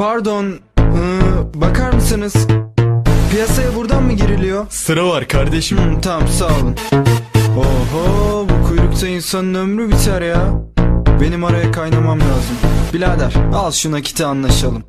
pardon. Ee, bakar mısınız? Piyasaya buradan mı giriliyor? Sıra var kardeşim. Hmm, tamam sağ olun. Oho bu kuyrukta insanın ömrü biter ya. Benim araya kaynamam lazım. Birader al şu nakiti anlaşalım.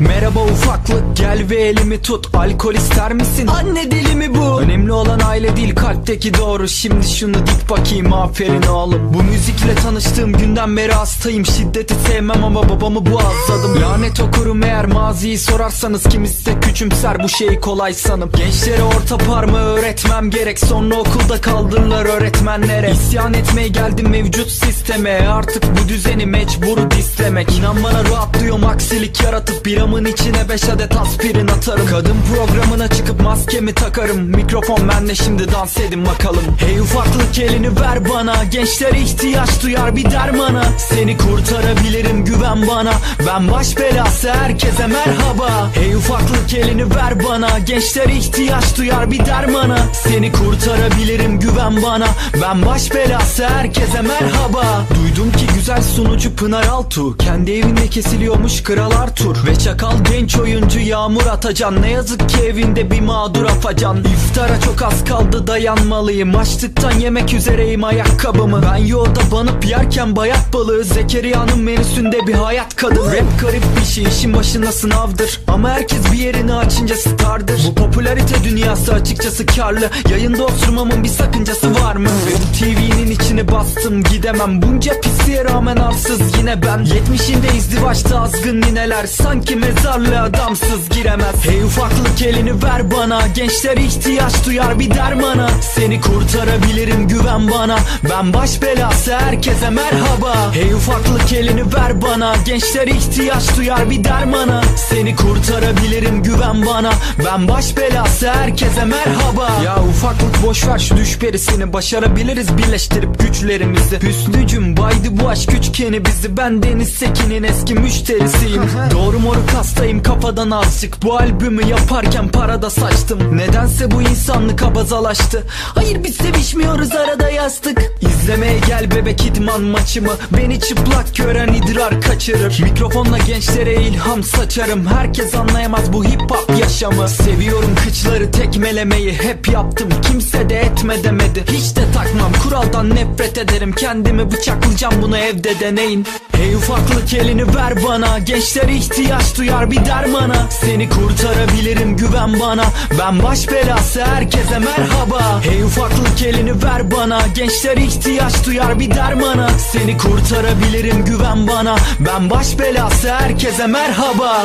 Merhaba ufaklık gel ve elimi tut. Alkol ister misin? Anne deli mi bu? Önemli olan aile değil kalpteki doğru. Şimdi şunu dik bakayım aferin oğlum. Bu müzikle tanıştığım günden beri hastayım. Şiddeti sevmem ama babamı boğazladım Lanet okurum eğer maziyi sorarsanız. Kimisi de küçümser bu şeyi kolay sanıp Gençlere orta parmağı öğretmem gerek? Sonra okulda kaldırırlar öğretmenlere. İsyan etmeye geldim mevcut sisteme. Artık bu düzeni mecbur dislemek. İnan bana rahatlıyorum aksilik yaratıp Biramın içine beş adet aspirin atarım. Kadın programına çıkıp maskemi takarım. Mikrofon bende şimdi dans edin bakalım. Hey ufaklık elini ver bana. Gençler ihtiyaç duyar bir dermana. Seni kurtarabilirim güven bana. Ben baş belası herkese merhaba. Hey ufaklık elini ver bana. Gençler ihtiyaç duyar bir dermana. Seni kurtarabilirim güven bana. Ben baş belası herkese merhaba. Duydum ki güzel sunucu Pınar Altuğ. Kendi evinde kesiliyormuş Kral Arthur. Ve çakal genç oyuncu Yağmur Atacan. Ne yazık ki evinde bir mağdur afacan. İftara çok az kaldı dayanmalıyım. Açlıktan yemek üzereyim ayakkabımı. Ben yolda banıp yerken bayat balığı. Zekeriya'nın menüsünde bir hayat kadın Rap garip bir şey işin başında sınavdır. Ama herkes bir yerini açınca stardır. Bu popülarite dünyası açıkçası karlı. Yayında oturmamın bir sakıncası var mı? TV'nin içine bastım gidemem. Bunca pisliğe rağmen arsız. Yine ben Yetmişinde izdivaçta azgın nineler. Sanki mezarlığa adamsız giremez. Hey ufaklık elini ver bana. Gençler ihtiyaç duyar bir dermana. Seni kurtarabilirim güven bana. Ben baş belası herkese merhaba. Hey ufaklık elini ver bana. Gençler ihtiyaç duyar bir dermana. Seni kurtarabilirim güven bana. Ben baş belası herkese merhaba. Ya ufaklık boş ver şu düş perisini. Başarabiliriz birleştirip güçlerimizi. Hüsnücüm baydı bu aşk üçgeni bizi Ben Deniz Sekin'in eski müşterisiyim. Doğru moruk hastayım kafadan azıcık. Bu albümü yaparken parada saçtım. Nedense bu insanlık abazalaştı. Hayır biz sevişmiyoruz arada yastık İzlemeye gel bebek idman maçımı. Beni çıplak gören idrar kaçırır. Mikrofonla gençlere ilham saçarım. Herkes anlayamaz bu hip hop yaşamı. Seviyorum kıçları tekmelemeyi. Hep yaptım Kimse de etme demedi. Hiç de takmam kuraldan nefret ederim. Kendimi bıçaklayacağım bunu evde deneyin. Hey ufaklık elini ver bana. Gençler ihtiyaç duyar bir dermana. Seni kurtarabilirim güven bana. Ben baş belası herkese merhaba. Hey ufaklık elini ver bana. Gençler ihtiyaç duyar bir dermana. Seni kurtarabilirim güven bana. Ben baş belası herkese merhaba